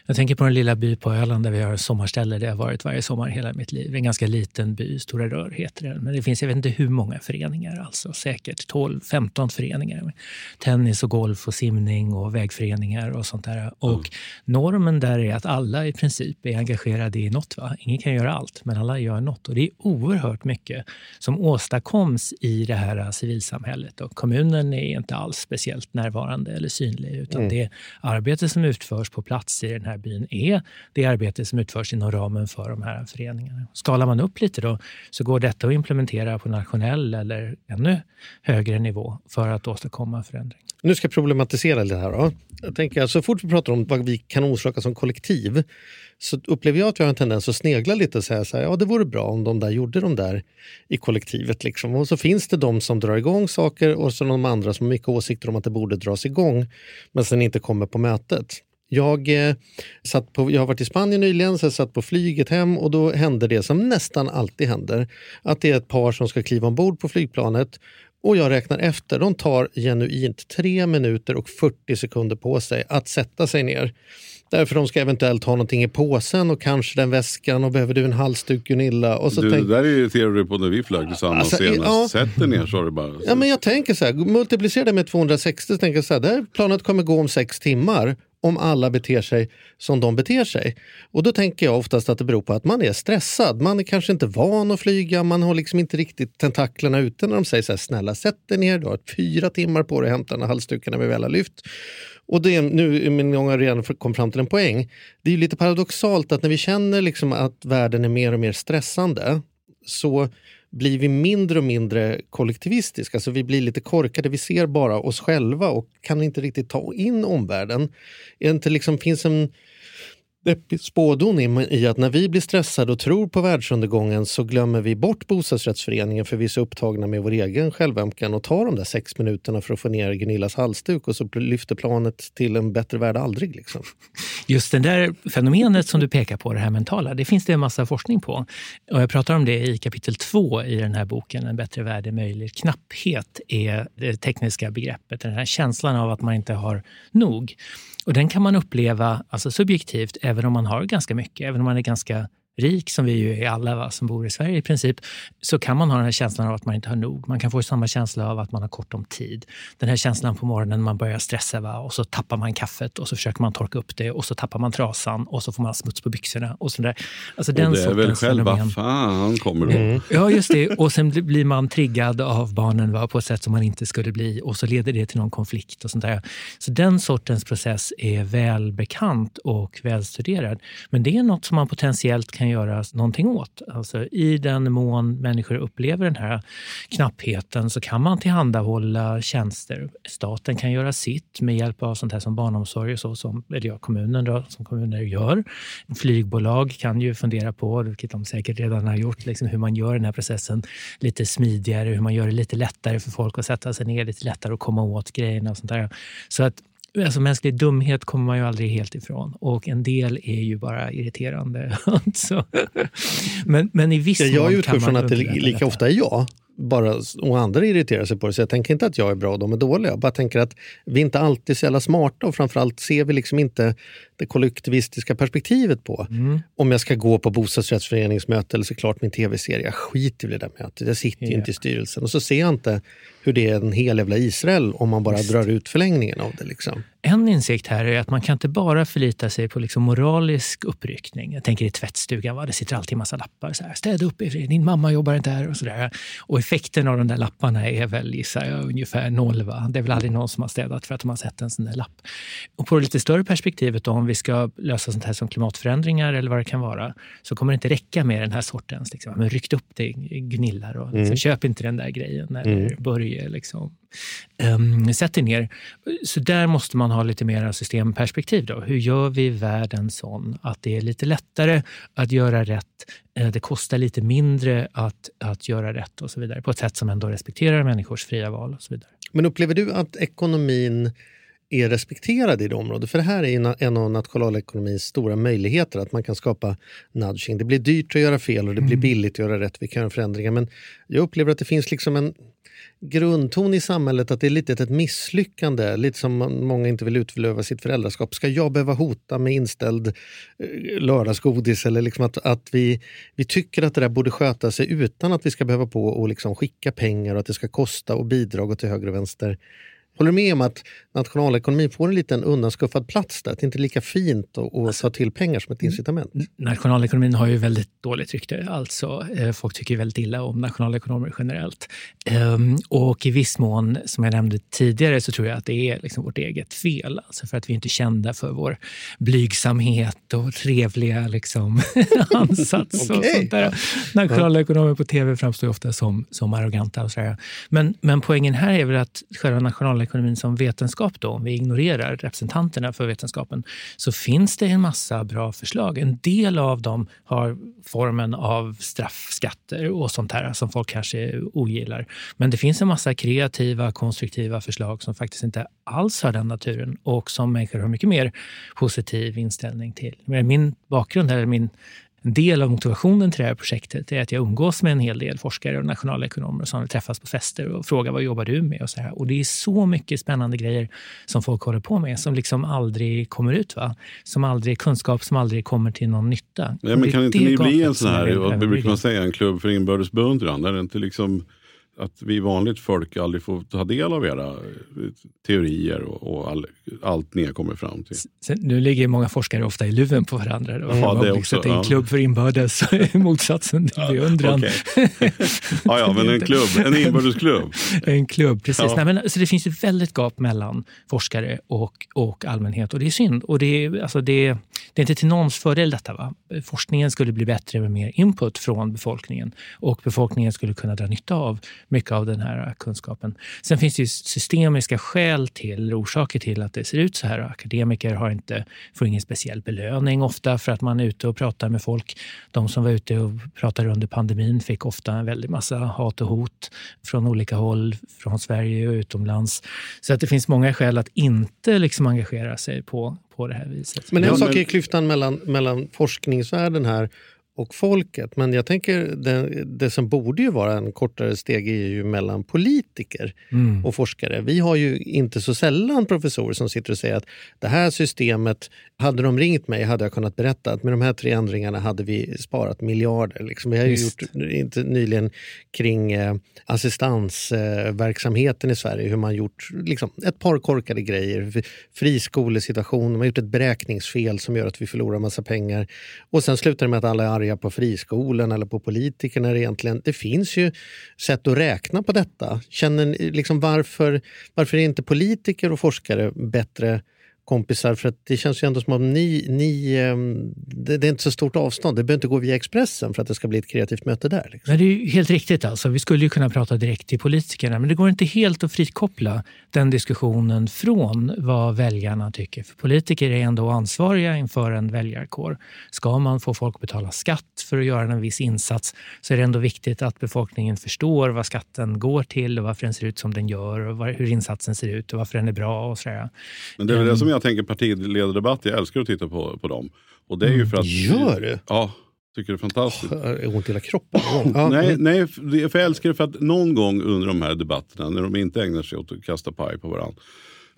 Speaker 4: Jag tänker på den lilla by på Öland där vi har sommarställe där jag varit varje sommar hela mitt liv. En ganska liten by, Stora Rör heter den. Men det finns jag vet inte hur många föreningar, alltså säkert 12-15 föreningar. Tennis och golf och simning och vägföreningar och sånt där. Och mm. normen där är att alla i princip är engagerade i något. Va? Ingen kan göra allt, men alla gör något. Och det är oerhört mycket som åstadkoms i det här civilsamhället. Och kommunen är inte alls speciellt närvarande eller synlig, utan mm. det arbete som utförs på plats i i den här byn är det arbete som utförs inom ramen för de här föreningarna. Skalar man upp lite då så går detta att implementera på nationell eller ännu högre nivå för att åstadkomma förändring.
Speaker 3: Nu ska jag problematisera det här. Då. Jag tänker, så fort vi pratar om vad vi kan orsaka som kollektiv så upplever jag att vi har en tendens att snegla lite och säga så här, ja det vore bra om de där gjorde de där i kollektivet. Liksom. Och så finns det de som drar igång saker och så de andra som har mycket åsikter om att det borde dras igång men sen inte kommer på mötet. Jag, eh, satt på, jag har varit i Spanien nyligen, så jag satt på flyget hem och då hände det som nästan alltid händer. Att det är ett par som ska kliva ombord på flygplanet och jag räknar efter. De tar genuint 3 minuter och 40 sekunder på sig att sätta sig ner. Därför de ska eventuellt ha någonting i påsen och kanske den väskan och behöver du en halsduk Gunilla. Och så
Speaker 2: du, tänk... Det där irriterar du på när vi flög tillsammans alltså, senast. Ja. Sätt dig ner sa du bara.
Speaker 3: Ja, men jag tänker så här, multiplicera det med 260 så tänker jag så här, det här planet kommer gå om sex timmar om alla beter sig som de beter sig. Och då tänker jag oftast att det beror på att man är stressad. Man är kanske inte van att flyga, man har liksom inte riktigt tentaklerna ute när de säger så här, snälla sätt dig ner, du har fyra timmar på dig att hämta den halsdukarna halsduken när vi väl har lyft. Och det är, nu min gång redan kom fram till en poäng. Det är lite paradoxalt att när vi känner liksom att världen är mer och mer stressande så blir vi mindre och mindre kollektivistiska. Alltså vi blir lite korkade, vi ser bara oss själva och kan inte riktigt ta in omvärlden. Inte liksom, finns en, deppig spådom i att när vi blir stressade och tror på världsundergången så glömmer vi bort bostadsrättsföreningen för vi är så upptagna med vår egen självömkan och tar de där sex minuterna för att få ner Gunillas halsduk och så lyfter planet till en bättre värld aldrig. Liksom.
Speaker 4: Just det där fenomenet som du pekar på, det här mentala, det finns det en massa forskning på. Och jag pratar om det i kapitel två i den här boken, En bättre värld är möjlig. Knapphet är det tekniska begreppet, den här känslan av att man inte har nog. Och den kan man uppleva alltså subjektivt även om man har ganska mycket, även om man är ganska rik, som vi ju är alla va, som bor i Sverige i princip, så kan man ha den här känslan av att man inte har nog. Man kan få samma känsla av att man har kort om tid. Den här känslan på morgonen när man börjar stressa va, och så tappar man kaffet och så försöker man torka upp det och så tappar man trasan och så får man smuts på byxorna. Och, så där. Alltså
Speaker 2: och den det är väl själva fan kommer då. Mm.
Speaker 4: Ja, just det. Och sen blir man triggad av barnen va, på ett sätt som man inte skulle bli och så leder det till någon konflikt. och sånt där. Så den sortens process är välbekant och välstuderad. Men det är något som man potentiellt kan kan göra någonting åt. Alltså, I den mån människor upplever den här knappheten så kan man tillhandahålla tjänster. Staten kan göra sitt med hjälp av sånt här som barnomsorg, och så, som, eller ja, kommunen då, som kommuner gör. Flygbolag kan ju fundera på, vilket de säkert redan har gjort, liksom hur man gör den här processen lite smidigare, hur man gör det lite lättare för folk att sätta sig ner, lite lättare att komma åt grejerna och sånt där. Så att alltså mänsklig dumhet kommer man ju aldrig helt ifrån och en del är ju bara irriterande. alltså. men, men i viss
Speaker 3: ja, Jag
Speaker 4: utgår
Speaker 3: från att det lika ofta är jag bara, och andra irriterar sig på det. Så jag tänker inte att jag är bra och de är dåliga. Jag bara tänker att vi inte alltid är så jävla smarta och framförallt ser vi liksom inte det kollektivistiska perspektivet på. Mm. Om jag ska gå på bostadsrättsföreningsmöte eller såklart min tv-serie. Jag skiter i det där mötet. Jag sitter ju yeah. inte i styrelsen. Och så ser jag inte hur det är en hel jävla Israel om man bara Just. drar ut förlängningen av det. Liksom.
Speaker 4: En insikt här är att man kan inte bara förlita sig på liksom moralisk uppryckning. Jag tänker i tvättstugan, va? det sitter alltid en massa lappar. Så här, Städa upp, din mamma jobbar inte här. Och, så där. och effekten av de där lapparna är väl gissar jag, ungefär noll. Va? Det är väl aldrig någon som har städat för att de har sett en sån där lapp. Och på det lite större perspektivet, då, om vi ska lösa sånt här som klimatförändringar eller vad det kan vara, så kommer det inte räcka med den här sortens, liksom, men ryckt upp det gnillar och liksom, mm. köp inte den där grejen. Eller mm. börje liksom. Um, sätt er ner. Så där måste man ha lite mer systemperspektiv. Då. Hur gör vi världen sån att det är lite lättare att göra rätt, eh, det kostar lite mindre att, att göra rätt och så vidare på ett sätt som ändå respekterar människors fria val och så vidare.
Speaker 3: Men upplever du att ekonomin är respekterad i det området. För det här är en av nationalekonomins stora möjligheter, att man kan skapa nudging. Det blir dyrt att göra fel och det blir mm. billigt att göra rätt. Vi kan göra förändringar. Men jag upplever att det finns liksom en grundton i samhället att det är lite ett misslyckande. Lite som många inte vill utlöva sitt föräldraskap. Ska jag behöva hota med inställd eh, lördagsgodis? Eller liksom att, att vi, vi tycker att det där borde sköta sig utan att vi ska behöva på och liksom skicka pengar och att det ska kosta och bidrag till höger och vänster. Håller du med om att nationalekonomin får en liten undanskuffad plats där? Att det inte är lika fint att, att ta till pengar som ett incitament?
Speaker 4: Nationalekonomin har ju väldigt dåligt rykte. Alltså, eh, folk tycker väldigt illa om nationalekonomer generellt. Ehm, och i viss mån, som jag nämnde tidigare, så tror jag att det är liksom vårt eget fel. Alltså för att vi inte är kända för vår blygsamhet och trevliga liksom, ansats. okay. och sånt där. Nationalekonomer på tv framstår ofta som, som arroganta. Och så men, men poängen här är väl att själva nationalekonomin ekonomin som vetenskap, då, om vi ignorerar representanterna för vetenskapen, så finns det en massa bra förslag. En del av dem har formen av straffskatter och sånt här som folk kanske ogillar. Men det finns en massa kreativa, konstruktiva förslag som faktiskt inte alls har den naturen och som människor har mycket mer positiv inställning till. Min bakgrund, eller min en del av motivationen till det här projektet är att jag umgås med en hel del forskare och nationalekonomer som träffas på fester och frågar vad jobbar du med? Och, så här. och Det är så mycket spännande grejer som folk håller på med som liksom aldrig kommer ut. Va? Som aldrig, kunskap som aldrig kommer till någon nytta.
Speaker 2: Ja, men kan inte ni bli en sån här, vad brukar man säga, en klubb för inbördes beundran? Där det inte liksom att vi vanligt folk aldrig får ta del av era eh, teorier och, och all, allt ni kommit fram till.
Speaker 4: Sen, nu ligger många forskare ofta i luven på varandra. Då. Ja, det också, det är en klubb för inbördes motsatsen till beundran.
Speaker 2: Okay. ja, ja, men en klubb, en inbördesklubb.
Speaker 4: en klubb, precis. Ja. Nej, men, alltså, det finns ett väldigt gap mellan forskare och, och allmänhet och det är synd. Och det, alltså, det, det är inte till någons fördel detta. Va? Forskningen skulle bli bättre med mer input från befolkningen och befolkningen skulle kunna dra nytta av mycket av den här kunskapen. Sen finns det ju systemiska skäl till, orsaker till att det ser ut så här. Akademiker har inte, får ingen speciell belöning ofta för att man är ute och pratar med folk. De som var ute och pratade under pandemin fick ofta en väldig massa hat och hot från olika håll, från Sverige och utomlands. Så att det finns många skäl att inte liksom engagera sig på, på det här viset.
Speaker 3: Men en sak är klyftan mellan, mellan forskningsvärlden här och folket. Men jag tänker det, det som borde ju vara en kortare steg är ju mellan politiker mm. och forskare. Vi har ju inte så sällan professorer som sitter och säger att det här systemet, hade de ringt mig hade jag kunnat berätta att med de här tre ändringarna hade vi sparat miljarder. Liksom. Vi har ju gjort inte nyligen kring eh, assistansverksamheten eh, i Sverige, hur man gjort liksom, ett par korkade grejer. Friskolesituation, man har gjort ett beräkningsfel som gör att vi förlorar massa pengar. Och sen slutar det med att alla är arga arga på friskolan eller på politikerna. Egentligen. Det finns ju sätt att räkna på detta. Känner, liksom varför, varför är inte politiker och forskare bättre kompisar? För att det känns ju ändå som att ni, ni, ehm, det, det, är inte så stort avstånd. Det behöver inte gå via Expressen för att det ska bli ett kreativt möte där. Liksom.
Speaker 4: Nej, det är helt riktigt. Alltså. Vi skulle ju kunna prata direkt till politikerna men det går inte helt att frikoppla den diskussionen från vad väljarna tycker. För politiker är ändå ansvariga inför en väljarkår. Ska man få folk att betala skatt för att göra en viss insats så är det ändå viktigt att befolkningen förstår vad skatten går till och varför den ser ut som den gör och hur insatsen ser ut och varför den är bra. Och sådär.
Speaker 2: Men det är väl det som jag tänker partiledardebatt, jag älskar att titta på, på dem. Och det är ju för att...
Speaker 3: Gör du?
Speaker 2: Ja, tycker det är fantastiskt.
Speaker 3: Är ont i hela kroppen?
Speaker 2: Ja. nej, nej, för jag älskar det för att någon gång under de här debatterna, när de inte ägnar sig åt att kasta paj på varandra,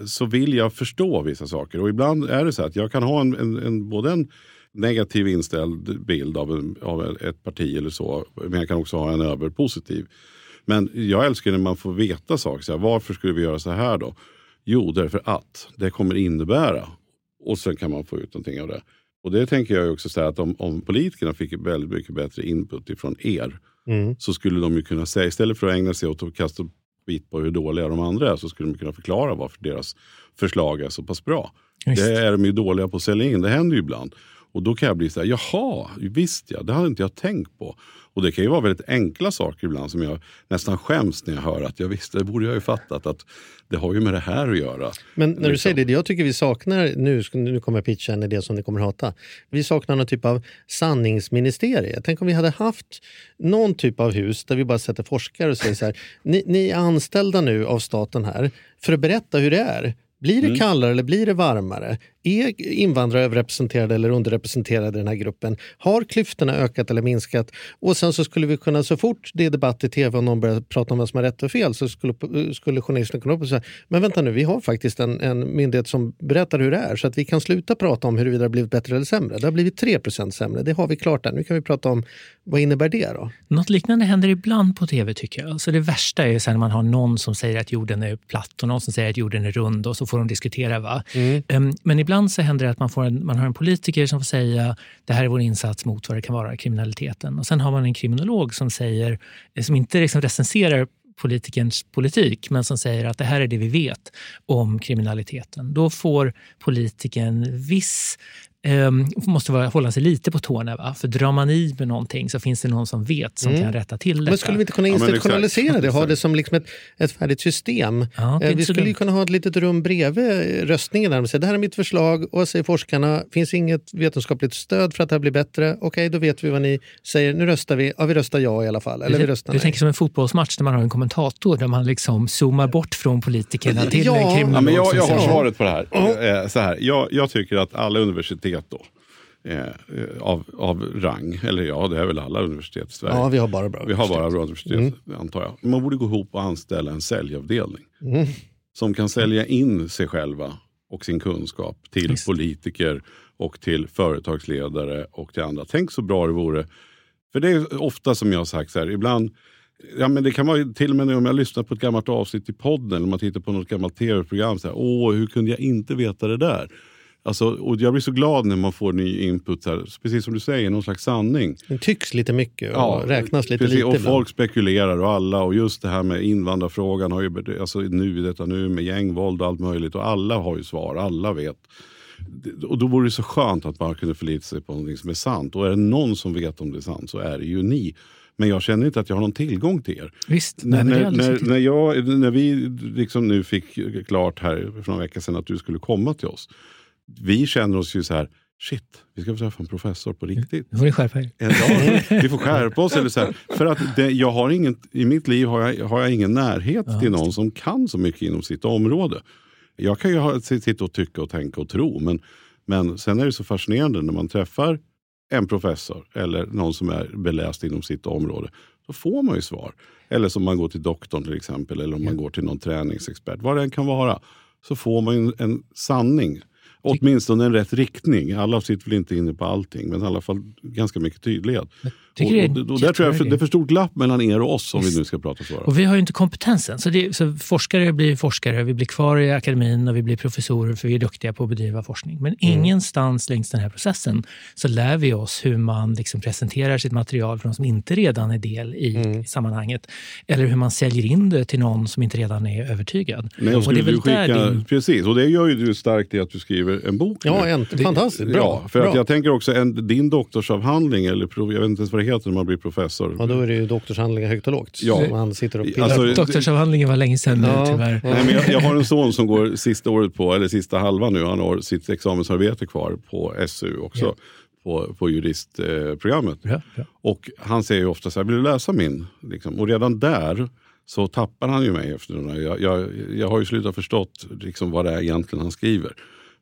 Speaker 2: så vill jag förstå vissa saker. Och ibland är det så att jag kan ha en, en, en både en negativ inställd bild av, en, av ett parti eller så, men jag kan också ha en överpositiv. Men jag älskar när man får veta saker. Så här, varför skulle vi göra så här då? Jo, därför att det kommer innebära. Och sen kan man få ut någonting av det. Och det tänker jag också säga att om, om politikerna fick väldigt mycket bättre input ifrån er mm. så skulle de ju kunna säga, istället för att ägna sig åt att kasta skit på hur dåliga de andra är så skulle de kunna förklara varför deras förslag är så pass bra. Just. Det är de ju dåliga på att sälja in, det händer ju ibland. Och då kan jag bli så här, jaha, visst ja, det hade inte jag tänkt på. Och det kan ju vara väldigt enkla saker ibland som jag nästan skäms när jag hör att jag visste, det borde jag ju fattat att det har ju med det här att göra.
Speaker 3: Men när liksom. du säger det, jag tycker vi saknar, nu, nu kommer jag pitcha en idé som ni kommer hata. Vi saknar någon typ av sanningsministerie. Tänk om vi hade haft någon typ av hus där vi bara sätter forskare och säger så här, ni, ni är anställda nu av staten här för att berätta hur det är. Blir det mm. kallare eller blir det varmare? Är invandrare överrepresenterade eller underrepresenterade i den här gruppen? Har klyftorna ökat eller minskat? Och sen så skulle vi kunna, så fort det är debatt i tv och någon börjar prata om vad som är rätt och fel så skulle, skulle journalisterna kunna upp och säga men vänta nu, vi har faktiskt en, en myndighet som berättar hur det är så att vi kan sluta prata om huruvida det har blivit bättre eller sämre. Det har blivit 3% sämre, det har vi klart där. Nu kan vi prata om vad innebär det då?
Speaker 4: Något liknande händer ibland på tv tycker jag. Alltså det värsta är sen när man har någon som säger att jorden är platt och någon som säger att jorden är rund och så får de diskutera. Va? Mm. Um, men ibland ibland så händer det att man, får en, man har en politiker som får säga det här är vår insats mot vad det kan vara, kriminaliteten. Och sen har man en kriminolog som, säger, eh, som inte liksom recenserar politikerns politik men som säger att det här är det vi vet om kriminaliteten. Då får politikern viss Um, måste vara, hålla sig lite på tårna. Va? För drar man i med någonting så finns det någon som vet som mm. kan rätta till det.
Speaker 3: Men skulle vi inte kunna institutionalisera ja, det? Ha det som liksom ett, ett färdigt system? Ja, uh, vi skulle ju kunna ha ett litet rum bredvid röstningen. Där de säger, det här är mitt förslag och vad säger forskarna? Finns inget vetenskapligt stöd för att det här blir bättre? Okej, okay, då vet vi vad ni säger. Nu röstar vi. Ja, vi röstar ja i alla fall. Eller
Speaker 4: du,
Speaker 3: vi röstar
Speaker 4: du tänker som en fotbollsmatch där man har en kommentator där man liksom zoomar bort från politikerna till
Speaker 2: ja.
Speaker 4: en kriminolog.
Speaker 2: Ja, men jag, jag har svaret på det här. Uh. Så här jag, jag tycker att alla universitet då Eh, av, av rang. Eller ja, det är väl alla universitet i Sverige.
Speaker 3: Ja, vi har bara bra
Speaker 2: Vi har bara bra universitet, mm. antar jag. Man borde gå ihop och anställa en säljavdelning. Mm. Som kan sälja in sig själva och sin kunskap till Just. politiker och till företagsledare och till andra. Tänk så bra det vore. För det är ofta som jag har sagt, så här, ibland Ja, men det kan vara till och med om jag lyssnar på ett gammalt avsnitt i podden eller man tittar på något gammalt tv-program. Så här, Åh, hur kunde jag inte veta det där? Alltså, och jag blir så glad när man får ny input. Här. Precis som du säger, någon slags sanning.
Speaker 3: Det tycks lite mycket och ja, räknas lite precis, lite.
Speaker 2: Och ibland. folk spekulerar och alla. Och just det här med invandrarfrågan har ju, alltså nu, detta nu med gängvåld och allt möjligt. Och alla har ju svar, alla vet. och då vore det så skönt att man kunde förlita sig på någonting som är sant. Och är det någon som vet om det är sant så är det ju ni. Men jag känner inte att jag har någon tillgång till er.
Speaker 4: Visst,
Speaker 2: när, när, när, när, jag, när vi liksom nu fick klart här för några veckor sedan att du skulle komma till oss. Vi känner oss ju så här, shit, vi ska få träffa en professor på riktigt.
Speaker 4: Nu får ni skärpa er.
Speaker 2: Ja, vi får skärpa oss. Eller så här. För att det, jag har ingen, I mitt liv har jag, har jag ingen närhet ja, till någon som kan så mycket inom sitt område. Jag kan ju ha, sitta och tycka och tänka och tro, men, men sen är det så fascinerande när man träffar en professor eller någon som är beläst inom sitt område. Då får man ju svar. Eller som man går till doktorn till exempel, eller om man går till någon träningsexpert. Vad det än kan vara. Så får man en, en sanning åtminstone en rätt riktning. Alla sitter väl inte inne på allting, men i alla fall ganska mycket tydlighet. Och, och, och där tror jag det är för stort glapp mellan er och oss om vi nu ska prata så.
Speaker 4: Och vi har ju inte kompetensen. Så, det, så forskare blir forskare, vi blir kvar i akademin och vi blir professorer för vi är duktiga på att bedriva forskning. Men mm. ingenstans längs den här processen så lär vi oss hur man liksom presenterar sitt material för de som inte redan är del i mm. sammanhanget. Eller hur man säljer in det till någon som inte redan är övertygad.
Speaker 2: Nej, och, och det är väl skicka, din... Precis, och det gör ju du starkt i att du skriver en bok.
Speaker 3: Ja, en, fantastiskt. Bra.
Speaker 2: Ja, för
Speaker 3: bra.
Speaker 2: Att jag tänker också, en, din doktorsavhandling, eller prov, jag vet inte ens vad det heter när man blir professor.
Speaker 3: Ja, då är det ju doktorsavhandlingar högt och lågt.
Speaker 2: Ja.
Speaker 3: Man sitter och
Speaker 2: alltså,
Speaker 4: Doktorsavhandlingen var länge sedan ja. nu tyvärr.
Speaker 2: Nej, men jag, jag, har en son som går sista året på, eller sista halvan nu, han har sitt examensarbete kvar på SU också. Ja. På, på juristprogrammet.
Speaker 4: Ja, ja.
Speaker 2: Och han säger ju ofta så här, vill du läsa min? Liksom. Och redan där så tappar han ju mig efter. Jag, jag, jag har ju slutat förstått liksom vad det är egentligen han skriver.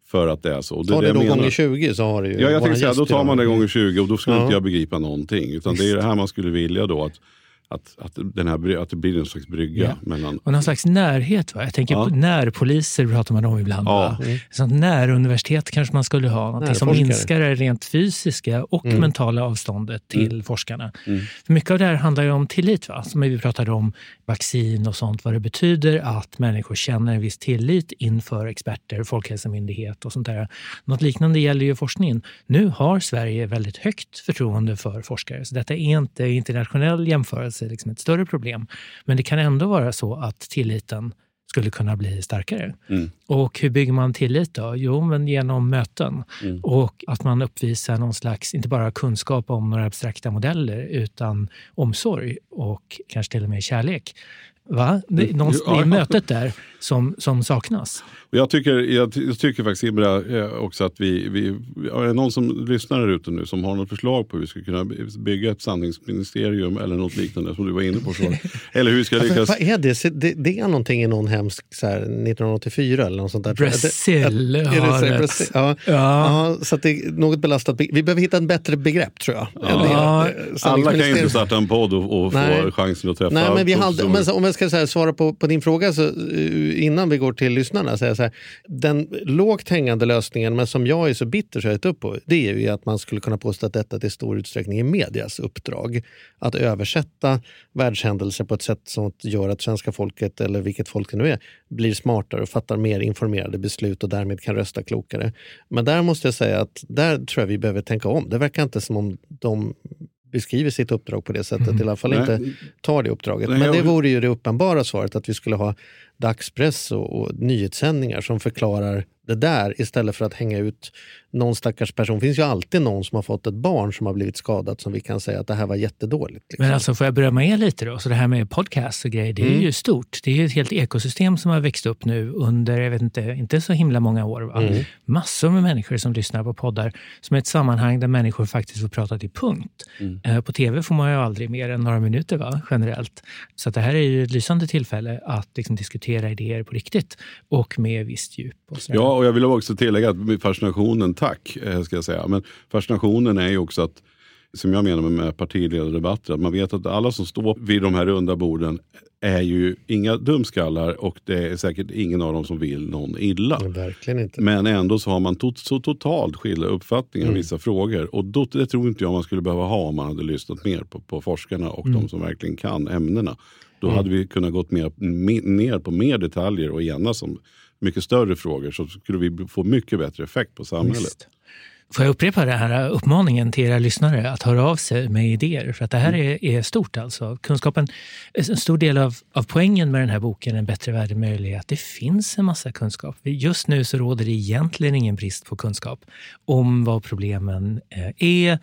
Speaker 2: För att det är så.
Speaker 3: Ta det, det då gånger 20 så har du ju
Speaker 2: Ja, jag tänkte säga, då tar man det gånger 20 och då skulle ja. inte jag begripa någonting. Utan det är det här man skulle vilja då. Att, att, att, den här, att det blir en slags brygga. Ja. Mellan...
Speaker 4: Och någon slags närhet. Va? Jag tänker ja. på närpoliser pratar man om ibland. Ja. Mm. Sånt näruniversitet kanske man skulle ha. Någonting som minskar det rent fysiska och mm. mentala avståndet till mm. forskarna. Mm. För mycket av det här handlar ju om tillit. Va? Som vi pratade om vaccin och sånt. Vad det betyder att människor känner en viss tillit inför experter, Folkhälsomyndighet och sånt där. Något liknande gäller ju forskningen. Nu har Sverige väldigt högt förtroende för forskare. Så detta är inte internationell jämförelse är liksom ett större problem. Men det kan ändå vara så att tilliten skulle kunna bli starkare. Mm. Och hur bygger man tillit då? Jo, men genom möten. Mm. Och att man uppvisar någon slags, inte bara kunskap om några abstrakta modeller, utan omsorg och kanske till och med kärlek. Va? Det är mm. någonstans i mötet där som, som saknas.
Speaker 2: Jag, tycker, jag, jag tycker faktiskt Imra eh, också att vi, vi... Är det någon som lyssnar här ute nu som har något förslag på hur vi ska kunna bygga ett sanningsministerium eller något liknande som du var inne på. Så. Eller hur vi ska lyckas...
Speaker 3: Vad är det? det? Det är någonting i någon hemsk så här, 1984 eller något sånt där.
Speaker 4: Brasil har
Speaker 3: det. Ja. Ja. ja. så det är något belastat. Vi behöver hitta ett bättre begrepp tror jag.
Speaker 2: Ja. Alla kan inte starta en podd och, och få chansen att träffa...
Speaker 3: Nej, men vi hade, men om jag ska här, svara på, på din fråga så, eh, innan vi går till lyssnarna. Så här, så här, den lågt hängande lösningen, men som jag är så bitter så jag upp på, det är ju att man skulle kunna påstå att detta till stor utsträckning är medias uppdrag. Att översätta världshändelser på ett sätt som gör att svenska folket, eller vilket folk det nu är, blir smartare och fattar mer informerade beslut och därmed kan rösta klokare. Men där måste jag säga att där tror jag vi behöver tänka om. Det verkar inte som om de beskriver sitt uppdrag på det sättet, mm. i alla fall Nej. inte tar det uppdraget. Nej, Men det vore ju det uppenbara svaret, att vi skulle ha dagspress och, och nyhetssändningar som förklarar det där istället för att hänga ut någon stackars person. Det finns ju alltid någon som har fått ett barn som har blivit skadat som vi kan säga att det här var jättedåligt.
Speaker 4: Liksom. Men alltså får jag berömma er lite då? Så det här med podcast och grejer, det är mm. ju stort. Det är ett helt ekosystem som har växt upp nu under, jag vet inte, inte så himla många år. Va? Mm. Massor med människor som lyssnar på poddar som är ett sammanhang där människor faktiskt får prata till punkt. Mm. Eh, på tv får man ju aldrig mer än några minuter va? generellt. Så det här är ju ett lysande tillfälle att liksom diskutera idéer på riktigt och med visst djup. Och
Speaker 2: ja, och jag vill också tillägga att fascinationen, tack, eh, ska jag säga. Men fascinationen är ju också att, som jag menar med partiledardebatter, att man vet att alla som står vid de här runda borden är ju inga dumskallar och det är säkert ingen av dem som vill någon illa. Men ändå så har man to så totalt skilda uppfattningar mm. i vissa frågor. Och då, det tror inte jag man skulle behöva ha om man hade lyssnat mer på, på forskarna och mm. de som verkligen kan ämnena. Då mm. hade vi kunnat gå ner på mer detaljer och enas om mycket större frågor så skulle vi få mycket bättre effekt på samhället. Visst.
Speaker 4: Får jag upprepa den här uppmaningen till era lyssnare att höra av sig med idéer? För att det här mm. är, är stort. alltså. Kunskapen, en stor del av, av poängen med den här boken, En bättre värld är möjlig, är att det finns en massa kunskap. Just nu så råder det egentligen ingen brist på kunskap om vad problemen eh, är,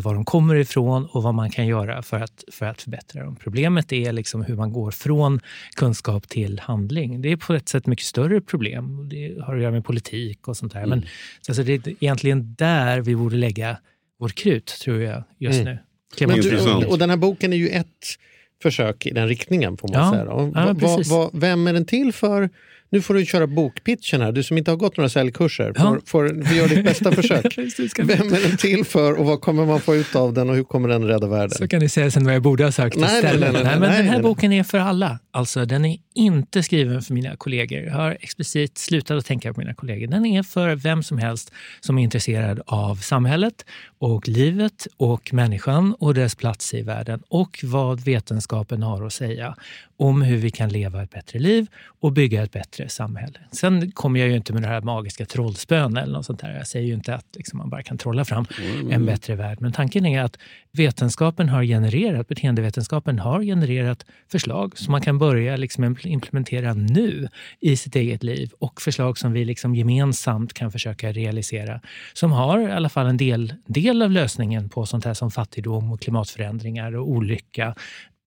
Speaker 4: var de kommer ifrån och vad man kan göra för att, för att förbättra dem. Problemet är liksom hur man går från kunskap till handling. Det är på ett sätt mycket större problem. Det har att göra med politik och sånt där. Mm. Men alltså det är egentligen där vi borde lägga vårt krut, tror jag, just mm. nu.
Speaker 3: Men du, och den här boken är ju ett försök i den riktningen, får man
Speaker 4: ja.
Speaker 3: säga. Då. Ja, va, va, vem är den till för? Nu får du köra bokpitchen här. Du som inte har gått några säljkurser, får, ja. får, får göra ditt bästa försök. Vem är den till för och vad kommer man få ut av den och hur kommer den rädda världen?
Speaker 4: Så kan ni säga sen vad jag borde ha sagt. Nej, nej, nej, nej, men den här boken är för alla. Alltså, den är inte skriven för mina kollegor. Jag har explicit slutat att tänka på mina kollegor. Den är för vem som helst som är intresserad av samhället och livet och människan och dess plats i världen och vad vetenskapen har att säga om hur vi kan leva ett bättre liv och bygga ett bättre samhälle. Sen kommer jag ju inte med det här magiska trollspön eller något sånt där. Jag säger ju inte att liksom man bara kan trolla fram mm. en bättre värld. Men tanken är att vetenskapen har genererat, beteendevetenskapen har genererat förslag som man kan börja liksom implementera nu i sitt eget liv och förslag som vi liksom gemensamt kan försöka realisera. Som har i alla fall en del, del av lösningen på sånt här som fattigdom och klimatförändringar och olycka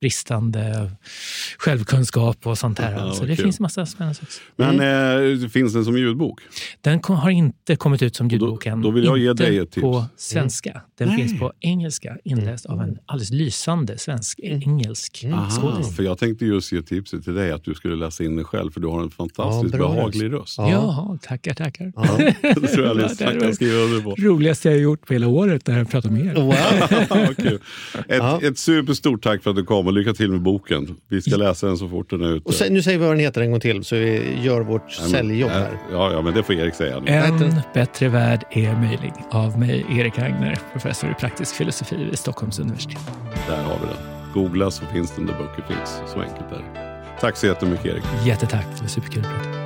Speaker 4: bristande självkunskap och sånt här. Ja, så det finns massa spännande saker.
Speaker 2: Men mm. eh, finns den som ljudbok?
Speaker 4: Den har inte kommit ut som ljudbok än.
Speaker 2: Då vill jag ge
Speaker 4: inte
Speaker 2: dig ett tips.
Speaker 4: på svenska. Den Nej. finns på engelska, inläst av en alldeles lysande svensk-engelsk mm. skådis.
Speaker 2: För jag tänkte just ge tipset till dig att du skulle läsa in den själv, för du har en fantastiskt ja, behaglig röst.
Speaker 4: Ja. Jaha, tackar, tackar.
Speaker 2: Ja, det tror jag kan skriva under på.
Speaker 4: roligaste jag har gjort på hela året när jag pratar med er.
Speaker 2: Wow. ett, ett superstort tack för att du kom och lycka till med boken. Vi ska läsa den så fort den är ute.
Speaker 3: Och sen, nu säger vi vad den heter en gång till så vi gör vårt säljjobb här.
Speaker 2: Ja, ja, men det får Erik säga. Nu.
Speaker 4: En bättre värld är möjlig av mig, Erik Agner, professor i praktisk filosofi vid Stockholms universitet.
Speaker 2: Där har vi den. Googla så finns den där böcker finns. Så enkelt är det. Tack så jättemycket Erik.
Speaker 4: Jättetack, det var superkul att prata.